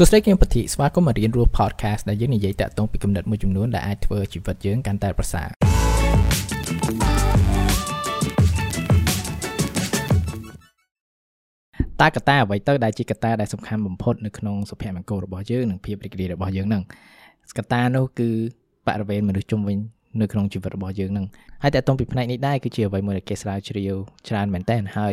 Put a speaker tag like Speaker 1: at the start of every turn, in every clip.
Speaker 1: សួស្តីគឹមពធីស្វាគមន៍មករៀនរស់ podcast ដែលយើងនិយាយតាក់ទងពីគំនិតមួយចំនួនដែលអាចធ្វើជីវិតយើងកាន់តែប្រសើរតើកត្តាអ្វីទៅដែលជាកត្តាដែលសំខាន់បំផុតនៅក្នុងសុភមង្គលរបស់យើងនិងភាពរីករាយរបស់យើងនឹងកត្តានោះគឺបរិវេណមនុស្សជុំវិញនៅក្នុងជីវិតរបស់យើងនឹងហើយតែតុងពីផ្នែកនេះដែរគឺជាអ្វីមួយដែលគេស្រាវជ្រាវច្រើនមែនតើហើយ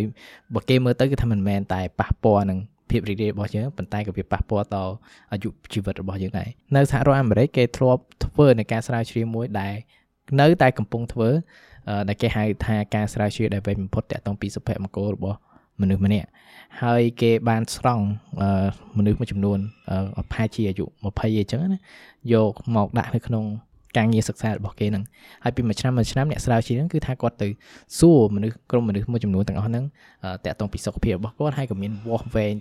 Speaker 1: បើគេមើលទៅគឺថាមិនមែនតែប៉ះពាល់នឹង ភាពរីករាយរបស់យើងប៉ុន្តែក៏វាប៉ះពាល់ដល់អាយុជីវិតរបស់យើងដែរនៅសហរដ្ឋអាមេរិកគេធ្លាប់ធ្វើនៅការស្រាវជ្រាវមួយដែលនៅតែកំពុងធ្វើដែលគេហៅថាការស្រាវជ្រាវដែលវែងបំផុតតាក់ទងពីសុភមង្គលរបស់មនុស្សម្នាក់ហើយគេបានស្រង់មនុស្សមួយចំនួនប្រហែលជាអាយុ20អីចឹងណាយកមកដាក់នៅក្នុង ការងារសិក្សារបស់គេហ្នឹងហើយពីមួយឆ្នាំមួយឆ្នាំអ្នកស្រាវជ្រាវហ្នឹងគឺថាគាត់ទៅសួរមនុស្សក្រុមមនុស្សមួយចំនួនទាំងអស់ហ្នឹងតាក់ទងពីសុខភាពរបស់គាត់ហើយក៏មានវាស់វែង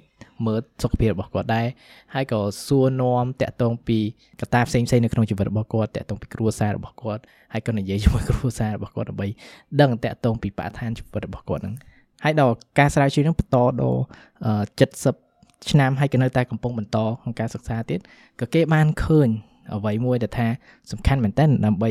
Speaker 1: មើលសុខភាពរបស់គាត់ដែរហើយក៏សួរនាំតាក់ទងពីកត្តាផ្សេងផ្សេងនៅក្នុងជីវិតរបស់គាត់តាក់ទងពីគ្រួសាររបស់គាត់ហើយក៏និយាយជាមួយគ្រួសាររបស់គាត់ដើម្បីដឹងតាក់ទងពីបរិស្ថានជីវិតរបស់គាត់ហ្នឹងហើយដល់ការស្រាវជ្រាវហ្នឹងបន្តដល់70ឆ្នាំហើយក៏នៅតែកំពុងបន្តក្នុងការសិក្សាទៀតក៏គេបានឃើញ អ្វីមួយដែលថាសំខាន់មែនតើដើម្បី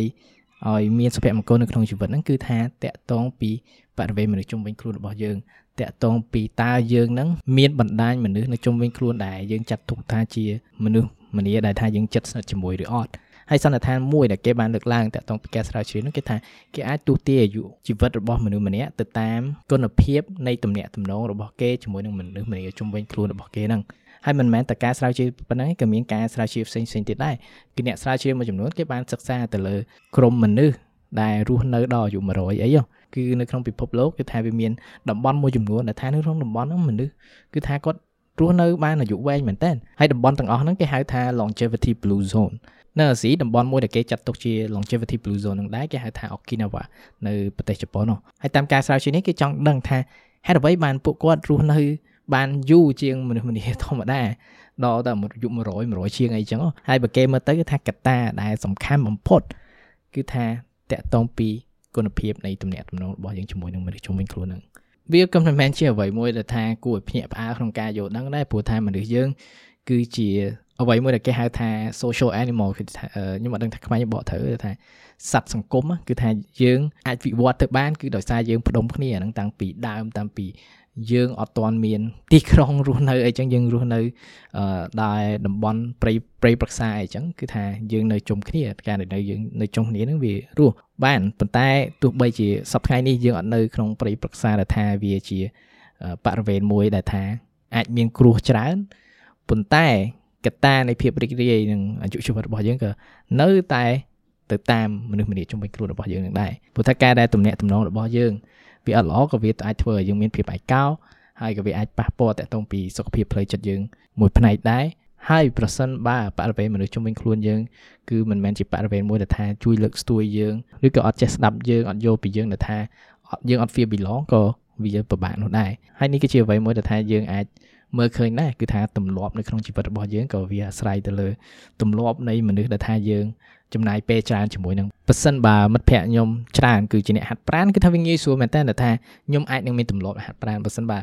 Speaker 1: ឲ្យមានសុភមង្គលនៅក្នុងជីវិតហ្នឹងគឺថាតកតងពីបរិវេណមនុស្សជុំវិញខ្លួនរបស់យើងតកតងពីតើយើងហ្នឹងមានបណ្ដាញមនុស្សនៅជុំវិញខ្លួនដែលយើងចាត់ទុកថាជាមនុស្សម្នាដែលថាយើងចិត្តស្និទ្ធជាមួយឬអត់ហើយសន្និដ្ឋានមួយដែលគេបានលើកឡើងតាក់ទងពីការស្រាវជ្រាវនោះគេថាគេអាចទូទាយអាយុជីវិតរបស់មនុស្សម្នាក់ទៅតាមគុណភាពនៃទំនាក់ទំនងរបស់គេជាមួយនឹងមនុស្សម្នាជុំវិញខ្លួនរបស់គេហ្នឹង ហើយមិនមែនតែការស្រាវជ្រាវប៉ុណ្ណឹងក៏មានការស្រាវជ្រាវផ្សេងផ្សេងទៀតដែរគឺអ្នកស្រាវជ្រាវមួយចំនួនគេបានសិក្សាទៅលើក្រុមមនុស្សដែលរស់នៅដល់អាយុ100អីគឺនៅក្នុងពិភពលោកគឺថាវាមានតំបន់មួយចំនួនដែលថានៅក្នុងតំបន់ហ្នឹងមនុស្សគឺថាគាត់រស់នៅបានអាយុវែងមែនតើហើយតំបន់ទាំងអស់ហ្នឹងគេហៅថា longevity blue zone នៅអាស៊ីតំបន់មួយដែលគេចាត់ទុកជា longevity blue zone នឹងដែរគេហៅថា Okinawa នៅប្រទេសជប៉ុននោះហើយតាមការស្រាវជ្រាវនេះគេចង់ដឹងថាហេតុអ្វីបានពួកគាត់រស់នៅ បានយូរជាងមនុស្សម្នាធម្មតាដល់តែអាយុ100 100ជាងអីចឹងហើយបើគេមើលទៅគឺថាកត្តាដែលសំខាន់បំផុត គឺថាតកតងពីគុណភាពនៃទំនាក់ទំនងរបស់យើងជាមួយនឹងមនុស្សជុំវិញខ្លួននឹងវាក៏មិនមែនជាអ្វីមួយដែលថាគួរឲ្យភ្ញាក់ផ្អើលក្នុងការយល់ដឹងដែរព្រោះថាមនុស្សយើងគឺជា អ្វីមួយដែលគេហៅថា social animal គឺថាខ្ញុំអត់ដឹងថាខ្មែរបកត្រូវថាសត្វសង្គមគឺថាយើងអាចវិវត្តទៅបានគឺដោយសារយើងផ្ដុំគ្នាហ្នឹងតាំងពីដើមតាំងពីយើងអត់ទាន់មាន ទីក្រុងរស់នៅអីចឹងយើងរស់នៅអឺដែលតំបន់ព្រៃព្រៃប្រក្សាអីចឹងគឺថាយើងនៅជុំគ្នាការនៅយើងនៅជុំគ្នានឹងវារស់បានប៉ុន្តែទោះបីជាសប្តាហ៍នេះយើងអត់នៅក្នុងព្រៃប្រក្សាដែលថាវាជាបរិវេណមួយដែលថាអាចមានគ្រោះច្រើនប៉ុន្តែ កត្តានៃភាពរីករាយនិងអាយុជីវិតរបស់យើងក៏នៅតែទៅតាមមនុស្សម្នាជុំវិញខ្លួនរបស់យើងនឹងដែរព្រោះថាការដែលទំនាក់ទំនងរបស់យើងវាអត់ល្អក៏វាអាចធ្វើឲ្យយើងមានភាពឯកោហើយក៏វាអាចប៉ះពាល់តាក់ទងពីសុខភាពផ្លូវចិត្តយើងមួយផ្នែកដែរហើយប្រសិនបើបរិវេណមនុស្សជុំវិញខ្លួនយើងគឺមិនមែនជាបរិវេណមួយដែលថាជួយលើកស្ទួយយើងឬក៏អត់ចេះស្ដាប់យើងអត់យល់ពីយើងដែលថាយើងអត់ feel belong ក៏វាពិបាកនោះដែរហើយនេះគឺជាអ្វីមួយដែលថាយើងអាច មើលឃើញដែរគឺថាទម្លាប់នៅក្នុងជីវិតរបស់យើងក៏វាអាស្រ័យទៅលើទម្លាប់នៃមនុស្សដែលថាយើងចំណាយពេលច្រើនជាមួយនឹងប៉ះសិនបើមិត្តភ័ក្ដិខ្ញុំច្រើនគឺជាអ្នកហាត់ប្រាណគឺថាវាងាយស្រួលមែនតើថាខ្ញុំអាចនឹងមានទម្លាប់ហាត់ប្រាណប៉ះសិនបើ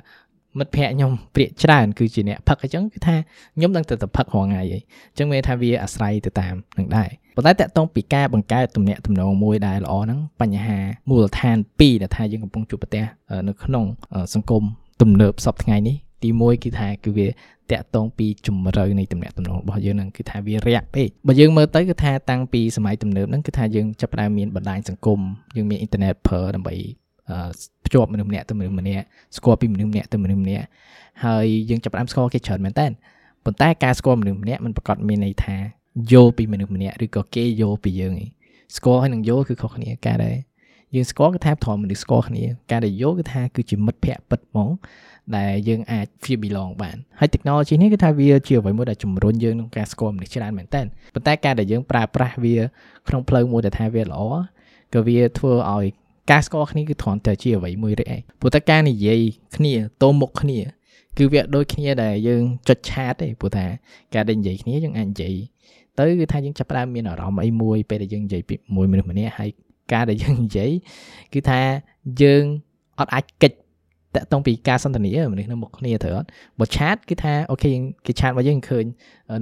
Speaker 1: មិត្តភ័ក្ដិខ្ញុំព្រាកច្រើនគឺជាអ្នកផឹកអញ្ចឹងគឺថាខ្ញុំនឹងទៅតែផឹករាល់ថ្ងៃអីអញ្ចឹងមានថាវាអាស្រ័យទៅតាមនឹងដែរប៉ុន្តែតកតងពីការបង្កើតទំនាក់ទំនងមួយដែលល្អហ្នឹងបញ្ហាមូលដ្ឋាន2ដែលថាយើងកំពុងជួបប្រទះនៅក្នុងសង្គមទំនើបសពថ្ងៃនេះ ទី1គឺថាគឺវាតាក់ទងពីជំរឿនៃទំនាក់ទំនងរបស់យើងហ្នឹងគឺថាវារាក់ពេកបើយើងមើលទៅគឺថាតាំងពីសម័យទំនើបហ្នឹងគឺថាយើងចាប់ផ្ដើមមានបណ្ដាញសង្គមយើងមានអ៊ីនធឺណិតប្រើដើម្បីភ្ជាប់មនុស្សម្នាក់ទៅមនុស្សម្នាក់ស្គាល់ពីមនុស្សម្នាក់ទៅមនុស្សម្នាក់ហើយយើងចាប់ផ្ដើមស្គាល់គេច្រើនមែនតើប៉ុន្តែការស្គាល់មនុស្សម្នាក់มันប្រកាសមានន័យថាយល់ពីមនុស្សម្នាក់ឬក៏គេយល់ពីយើងឯងស្គាល់ហើយនឹងយល់គឺខុសគ្នាការដែល យើងស្គាល់គឺថាត្រង់មនុស្សស្គាល់គ្នាការដែលយល់គឺថាគឺជាមិត្តភ័ក្តិពិតហ្មងដែលយើងអាច feel belong បានហើយ technology នេះគឺថាវាជាអ្វីមួយដែលជំរុញយើងក្នុងការស្គាល់មនុស្សច្រើនមែនតើប៉ុន្តែការដែលយើងប្រើប្រាស់វាក្នុងផ្លូវមួយដែលថាវាល្អក៏វាធ្វើឲ្យការស្គាល់គ្នាគឺត្រង់តែជាអ្វីមួយរឯងព្រោះតែការនិយាយគ្នាតមុខគ្នា គឺវាដូចគ្នាដែលយើងចុចឆាតទេព្រោះថាការដែលនិយាយគ្នាយើងអាចនិយាយទៅគឺថាយើងចាប់ផ្ដើមមានអារម្មណ៍អីមួយពេលដែលយើងនិយាយពីមួយមនុស្សម្នាក់ហើយ ការដែលយើងនិយាយគឺថាយើងអត់អាចកិច្ចតាក់ទងពីការសន្ទនាមនុស្សនៅមុខគ្នាត្រូវអត់បើ chat គឺថាអូខេគេ chat របស់យើងឃើញ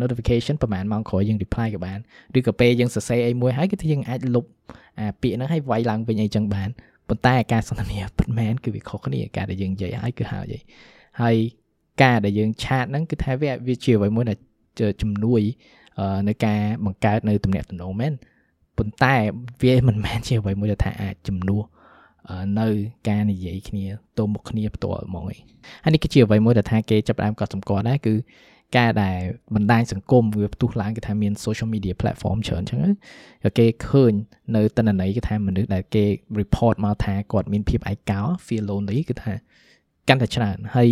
Speaker 1: notification ប្រហែលម៉ោងក្រោយយើង reply ក៏បានឬក៏ពេលយើងសរសេរអីមួយហើយគឺថាយើងអាចលុបអាពាក្យហ្នឹងឲ្យវាយឡើងវិញអីចឹងបានប៉ុន្តែការសន្ទនាពិតមែនគឺវាខុសគ្នាការដែលយើងនិយាយហើយគឺហើយហើយការដែលយើងឆាតហ្នឹងគឺថាវាវាជាអ្វីមួយដែលជំនួយនៅការបង្កើតនៅទំនាក់ទំនងមែន ប៉ុន្តែវាមិនមែនជាអ្វីមួយដែលថាអាចជំនួសនៅការនិយាយគ្នាទៅមុខគ្នាផ្ទាល់ហ្មងឯងហើយនេះគឺជាអ្វីមួយដែលថាគេចាប់ផ្ដើមកត់សម្គាល់ដែរគឺការដែលបណ្ដាញសង្គមវាផ្ទុះឡើងគេថាមាន social media platform ច្រើនអញ្ចឹងគេឃើញនៅតនន័យគេថាមនុស្សដែលគេ report មកថាគាត់មានភាពឯកោ feel lonely គឺថាកាន់តែច្រើនហើយ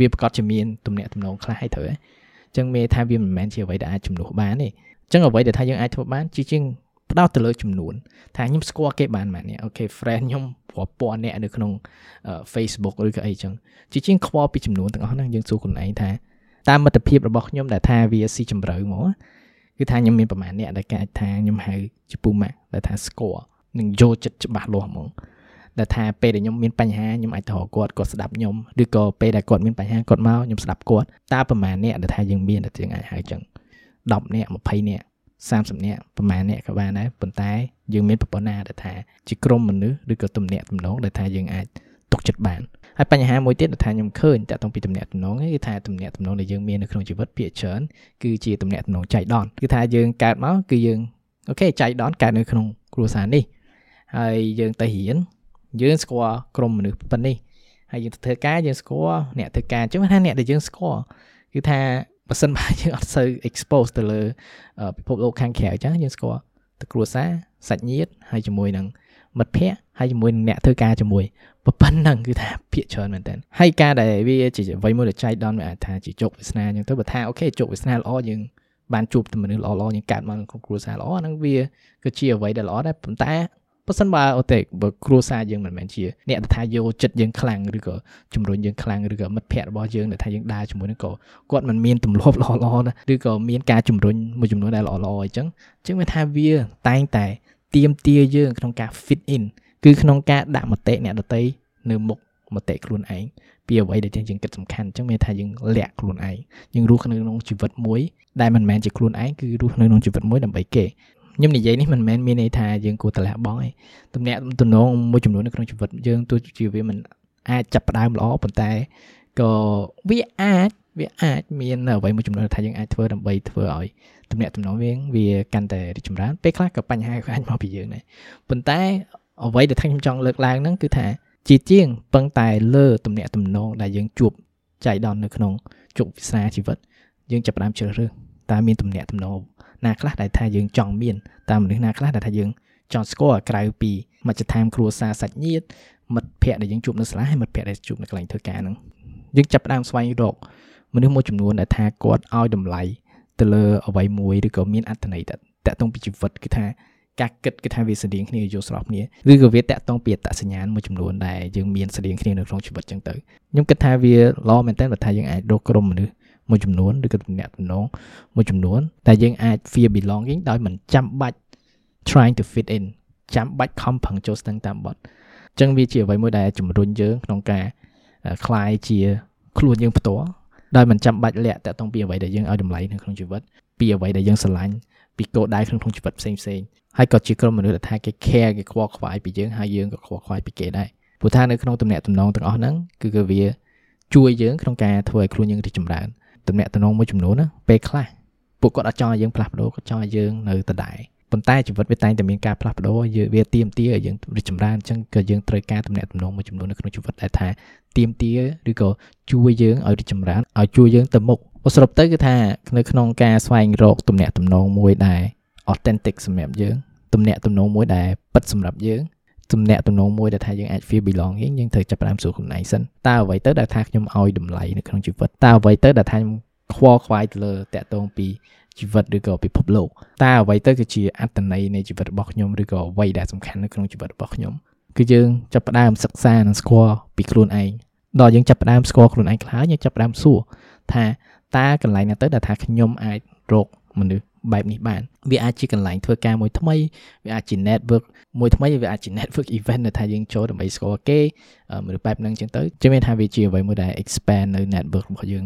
Speaker 1: វាប្រកាសជាមានទំនាក់ទំនងខ្លះហើយត្រូវអញ្ចឹងមានថាវាមិនមែនជាអ្វីដែលអាចជំនួសបានទេអញ្ចឹងអ្វីដែលថាយើងអាចធ្វើបានជាជាង ផ្ដោតទៅលើចំនួនថាខ្ញុំស្គាល់គេបានម៉ានេះអូខេ friend ខ្ញុំរាប់ពាន់អ្នកនៅក្នុង Facebook ឬក៏អីចឹងជាជាងខ្វល់ពីចំនួនទាំងអស់ហ្នឹងយើងសួរខ្លួនឯងថាតាមមិត្តភាពរបស់ខ្ញុំដែលថាវាស៊ីជម្រៅមកគឺថាខ្ញុំមានប្រហែលអ្នកដែលគេអាចថាខ្ញុំហៅជាពូម៉ាក់ដែលថាស្គាល់និងយកចិត្តច្បាស់លាស់ហ្មងដែលថាពេលដែលខ្ញុំមានបញ្ហាខ្ញុំអាចទៅរកគាត់គាត់ស្ដាប់ខ្ញុំឬក៏ពេលដែលគាត់មានបញ្ហាគាត់មកខ្ញុំស្ដាប់គាត់តើប្រហែលអ្នកដែលថាយើងមានដែលយើងអាចហៅចឹង10អ្នក20អ្នក 30នាក់ប្រហែលនាក់ក៏បានដែរប៉ុន្តែយើងមានប្រព័ន្ធណាដែលថាជាក្រុមមនុស្សឬក៏ទំនាក់ទំនងដែលថាយើងអាចទុកចិត្តបានហើយបញ្ហាមួយទៀតដែលថាខ្ញុំឃើញតាក់ទងពីទំនាក់ទំនងគឺថាទំនាក់ទំនងដែលយើងមាននៅក្នុងជីវិតភាគច្រើនគឺជាទំនាក់ទំនងចៃដន្យគឺថាយើងកើតមកគឺយើងOK ចៃដន្យកើតនៅក្នុងគ្រួសារនេះហើយយើងទៅរៀនយើងស្គាល់ក្រុមមនុស្សប៉ុណ្នេះហើយយើងទៅធ្វើការយើងស្គាល់អ្នកធ្វើការអញ្ចឹងថាអ្នកដែលយើងស្គាល់គឺថា បើសិនបើយើងអត់សូវ expose ទៅលើពិភពលោកខាងក្រៅអញ្ចឹងយើងស្គាល់ទៅគ្រួសារសាច់ញាតិហើយជាមួយនឹងមិត្តភ័ក្តិហើយជាមួយនឹងអ្នកធ្វើការជាមួយប៉ុណ្ណឹងគឺថាភាកច្រើនមែនតើហើយការដែលវាជាអ្វីមួយដែលចៃដន្យវាអាចថាជាជោគវាសនាអញ្ចឹងទៅបើថា OK ជោគវាសនាល្អយើងបានជួបតែមនុស្សល្អៗយើងកើតមកក្នុងគ្រួសារល្អហ្នឹងវាគឺជាអ្វីដែលល្អដែរប៉ុន្តែ បើសិនបើអូទេបើគ្រួសារយើងមិនមែនជាអ្នកដែលថាយកចិត្តយើងខ្លាំងឬក៏ជំរុញយើងខ្លាំងឬក៏មិត្តភ័ក្តិរបស់យើងដែលថាយើងដើរជាមួយនឹងក៏គាត់មិនមានទម្លាប់ល្អល្អណាឬក៏មានការជំរុញមួយចំនួនដែលល្អល្អអញ្ចឹងអញ្ចឹងវាថាវាតែងតែទៀមទាយើងក្នុងការ fit in គឺក្នុងការដាក់មតិអ្នកដតីនៅមុខមតិខ្លួនឯងពីអ្វីដែលយើងគិតសំខាន់អញ្ចឹងមានថាយើងលាក់ខ្លួនឯងយើងរស់នៅក្នុងជីវិតមួយដែលមិនមែនជាខ្លួនឯងគឺរស់នៅក្នុងជីវិតមួយដើម្បីគេ ខ្ញុំនិយាយនេះមិនមែនមានន័យថាយើងគួរតែលះបង់ទេទំនាក់ទំនងមួយចំនួននៅក្នុងជីវិតយើងទោះជាវាមិនអាចចាប់ផ្ដើមល្អប៉ុន្តែក៏វាអាចវាអាចមានអ្វីមួយចំនួនថាយើងអាចធ្វើដើម្បីធ្វើឲ្យទំនាក់ទំនងវាវាកាន់តែរីកចម្រើនពេលខ្លះក៏បញ្ហាក៏អាចមកពីយើងដែរប៉ុន្តែអ្វីដែលខ្ញុំចង់លើកឡើងហ្នឹងគឺថាជាជាងពឹងតែលើទំនាក់ទំនងដែលយើងជួបចៃដន្យនៅក្នុងជោគវាសនាជីវិតយើងចាប់ផ្ដើមជ្រើសរើស តើមានទំនាក់ទំនងណាខ្លះដែលថាយើងចង់មានតើមនុស្សណាខ្លះដែលថាយើងចង់ស្គាល់ក្រៅពីមជ្ឈដ្ឋានគ្រួសារសាច់ញាតិមិត្តភ័ក្តិដែលយើងជួបនៅសាលាហើយមិត្តភ័ក្តិដែលជួបនៅកន្លែងធ្វើការហ្នឹងយើងចាប់ផ្ដើមស្វែងរកមនុស្សមួយចំនួនដែលថាគាត់ឲ្យតម្លៃទៅលើអ្វីមួយឬក៏មានអត្ថន័យតាក់ទងពីជីវិតគឺថាការគិតគឺថាវាស្តៀងគ្នាយល់ស្របគ្នាឬក៏វាតាក់ទងពីអត្តសញ្ញាណមួយចំនួនដែលយើងមានស្តៀងគ្នានៅក្នុងជីវិតចឹងទៅខ្ញុំគិតថាវាល្អមែនតើបើថាយើងអាចរកក្រុមមនុស្ស មួយចំនួនឬក៏ទំនាក់ទំនងមួយចំនួនដែលយើងអាច feel belonging ដោយមិនចាំបាច់ trying to fit in ចាំបាច់ខំប្រឹងចូលស្ទឹងតាមបត់អញ្ចឹងវាជាអ្វីមួយដែលជំរុញយើងក្នុងការคลายជាខ្លួនយើងផ្ទាល់ដោយមិនចាំបាច់លាក់តាក់ទងពីអ្វីដែលយើងឲ្យតម្លៃនៅក្នុងជីវិតពីអ្វីដែលយើងស្រឡាញ់ពីគោលដៅក្នុងជីវិតផ្សេងផ្សេងហើយក៏ជាក្រុមមនុស្សដែលថាគេ care គេខ្វល់ខ្វាយពីយើងហើយយើងក៏ខ្វល់ខ្វាយពីគេដែរព្រោះថានៅក្នុងទំនាក់ទំនងទាំងអស់ហ្នឹងគឺគឺវាជួយយើងក្នុងការធ្វើឲ្យខ្លួនយើងរីកចម្រើន ទំនាក់ទំនងមួយចំនួនណាពេលខ្លះពួកគាត់អត់ចង់ឲ្យយើងផ្លាស់ប្ដូរគាត់ចង់ឲ្យយើងនៅដដែលប៉ុន្តែជីវិតវាតែងតែមានការផ្លាស់ប្ដូរយើងវាទៀមទាឲ្យយើងរីកចម្រើនអញ្ចឹងក៏យើងត្រូវការទំនាក់ទំនងមួយចំនួននៅក្នុងជីវិតដែលថាទៀមទាឬក៏ជួយយើងឲ្យរីកចម្រើនឲ្យជួយយើងទៅមុខសរុបទៅគឺថានៅក្នុងការស្វែងរកទំនាក់ទំនងមួយដែល authentic សម្រាប់យើងទំនាក់ទំនងមួយដែលពិតសម្រាប់យើង ទំនាក់ទំនងមួយដែលថាយើងអាច feel belong យើងយើងត្រូវចាប់ផ្ដើមសួរខ្លួនឯងសិនតើអ្វីទៅដែលថាខ្ញុំឲ្យតម្លៃនៅក្នុងជីវិតតើអ្វីទៅដែលថាខ្ញុំខ្វល់ខ្វាយទៅលើតាក់ទងពីជីវិតឬក៏ពិភពលោកតើអ្វីទៅគឺជាអត្តន័យនៃជីវិតរបស់ខ្ញុំឬក៏អ្វីដែលសំខាន់នៅក្នុងជីវិតរបស់ខ្ញុំគឺយើងចាប់ផ្ដើមសិក្សានិងស្គាល់ពីខ្លួនឯងដល់យើងចាប់ផ្ដើមស្គាល់ខ្លួនឯងខ្លះយើងចាប់ផ្ដើមសួរថាតើកន្លែងណាទៅដែលថាខ្ញុំអាចរកមនុស្ស បែបនេះបានវាអាចជាកន្លែងធ្វើការមួយថ្មីវាអាចជា network មួយថ្មីវាអាចជា network event ដែលថាយើងចូលដើម្បីស្គាល់គេមនុស្សបែបហ្នឹងចឹងទៅជឿមានថាវាជាអ្វីមួយដែល expand នៅ network របស់យើង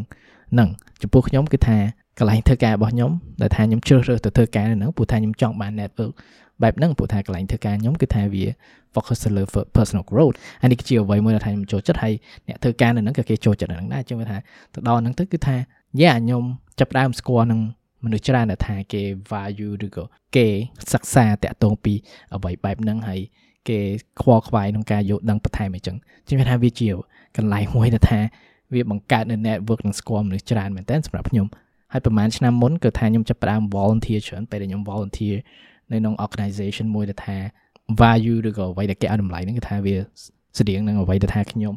Speaker 1: ហ្នឹងចំពោះខ្ញុំគឺថាកន្លែងធ្វើការរបស់ខ្ញុំដែលថាខ្ញុំជ្រើសរើសទៅធ្វើការនៅហ្នឹងព្រោះថាខ្ញុំចង់បាន network បែបហ្នឹងព្រោះថាកន្លែងធ្វើការខ្ញុំគឺថាវា focus ទៅលើ personal growth ហើយនេះគឺជាអ្វីមួយដែលថាខ្ញុំចូលចិត្តហើយអ្នកធ្វើការនៅហ្នឹងក៏គេចូលចិត្តនៅហ្នឹងដែរជឿថាទៅដល់ហ្នឹងទៅគឺថាយ៉ាខ្ញុំចាប់ដើមស្គាល់នឹង មនុស្សច្រើនដែលថាគេ value ឬក៏គេសិក្សាតាក់ទងពីអ្វីបែបហ្នឹងហើយគេខ្វល់ខ្វាយក្នុងការយល់ដឹងបន្ថែមអញ្ចឹងជឿថាវាជាកន្លែងមួយដែលថាវាបង្កើតនៅ network និងស្គាល់មនុស្សច្រើនមែនតើសម្រាប់ខ្ញុំហើយប្រហែលឆ្នាំមុនគឺថាខ្ញុំចាប់ផ្ដើម volunteer ច្រើនពេលដែលខ្ញុំ volunteer នៅក្នុង organization មួយដែលថា value ឬក៏អ្វីដែលគេឲ្យតម្លៃហ្នឹងគឺថាវាស្តៀងនឹងអ្វីដែលថាខ្ញុំ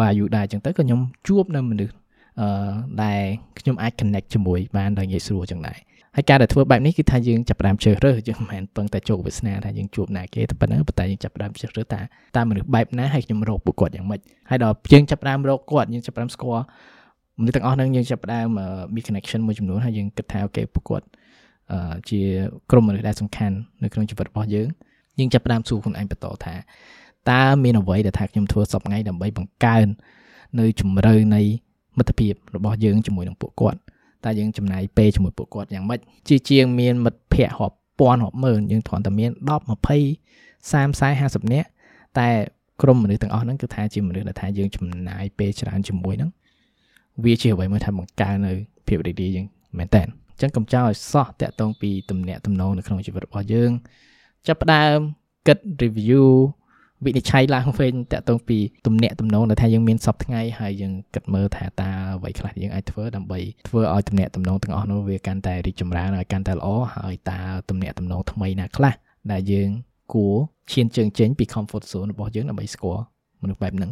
Speaker 1: value ដែរអញ្ចឹងទៅក៏ខ្ញុំជួបនៅមនុស្ស អឺដែលខ្ញុំអាច connect ជាមួយបានដោយងាយស្រួលចឹងដែរហើយការដែលធ្វើបែបនេះគឺថាយើងចាប់ផ្ដើមជ្រើសរើសយើងមិនមែនពឹងតែជោគវាសនាថាយើងជួបណាគេតែប៉ុណ្ណឹងប៉ុន្តែយើងចាប់ផ្ដើមជ្រើសរើសថាតើមនុស្សបែបណាហើយខ្ញុំរកពួកគាត់យ៉ាងម៉េចហើយដល់យើងចាប់ផ្ដើមរកគាត់យើងចាប់ផ្ដើមស្គាល់មនុស្សទាំងអស់ហ្នឹងយើងចាប់ផ្ដើមមាន connection មួយចំនួនហើយយើងគិតថាអូខេពួកគាត់ជាក្រុមមនុស្សដែលសំខាន់នៅក្នុងជីវិតរបស់យើងយើងចាប់ផ្ដើមសួរខ្លួនឯងបន្តថាតើមានអ្វីដែលថាខ្ញុំធ្វើសពថ្ងៃដើម្បីបង្កើននៅជំរឿនៃ មិត្តភាពរបស់យើងជាមួយនឹងពួកគាត់តើយើងចំណាយពេលជាមួយពួកគាត់យ៉ាងម៉េចជាជាងមានមិត្តភ័ក្តិរាប់ពាន់រាប់ម៉ឺនយើងគ្រាន់តែមាន10 20 30 40 50នាក់តែក្រុមមនុស្សទាំងអស់ហ្នឹងគឺថាជាមនុស្សដែលថាយើងចំណាយពេលច្រើនជាមួយហ្នឹងវាជាអ្វីមួយថាបង្កើននៅភាពរីករាយយើងមែនតើអញ្ចឹងកុំចោលឲ្យសោះតាក់ទងពីទំនាក់ទំនងនៅក្នុងជីវិតរបស់យើងចាប់ផ្ដើមគិត review វិនិច្ឆ័យឡើងវិញតកតងពីទំនាក់ទំនងដែលថាយើងមានសពថ្ងៃហើយយើងគិតមើលថាតើអ្វីខ្លះយើងអាចធ្វើដើម្បីធ្វើឲ្យទំនាក់ទំនងទាំងអស់នោះវាកាន់តែរីកចម្រើនហើយកាន់តែល្អហើយតើទំនាក់ទំនងថ្មីណាខ្លះដែលយើងគួរឈានជើងចេញពី comfort zone របស់យើងដើម្បីស្គាល់មនុស្សបែបហ្នឹង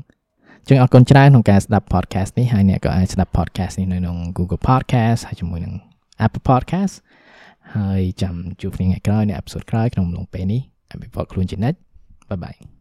Speaker 1: ចឹងអរគុណច្រើនក្នុងការស្ដាប់ podcast នេះហើយអ្នកក៏អាចស្ដាប់ podcast នេះនៅក្នុង Google Podcast ហើយជាមួយនឹង Apple Podcast ហើយចាំជួបគ្នាថ្ងៃក្រោយនៅអេពីសូតក្រោយក្នុងអំឡុងពេលនេះអភិវឌ្ឍខ្លួនជានិច្ចបាយបាយ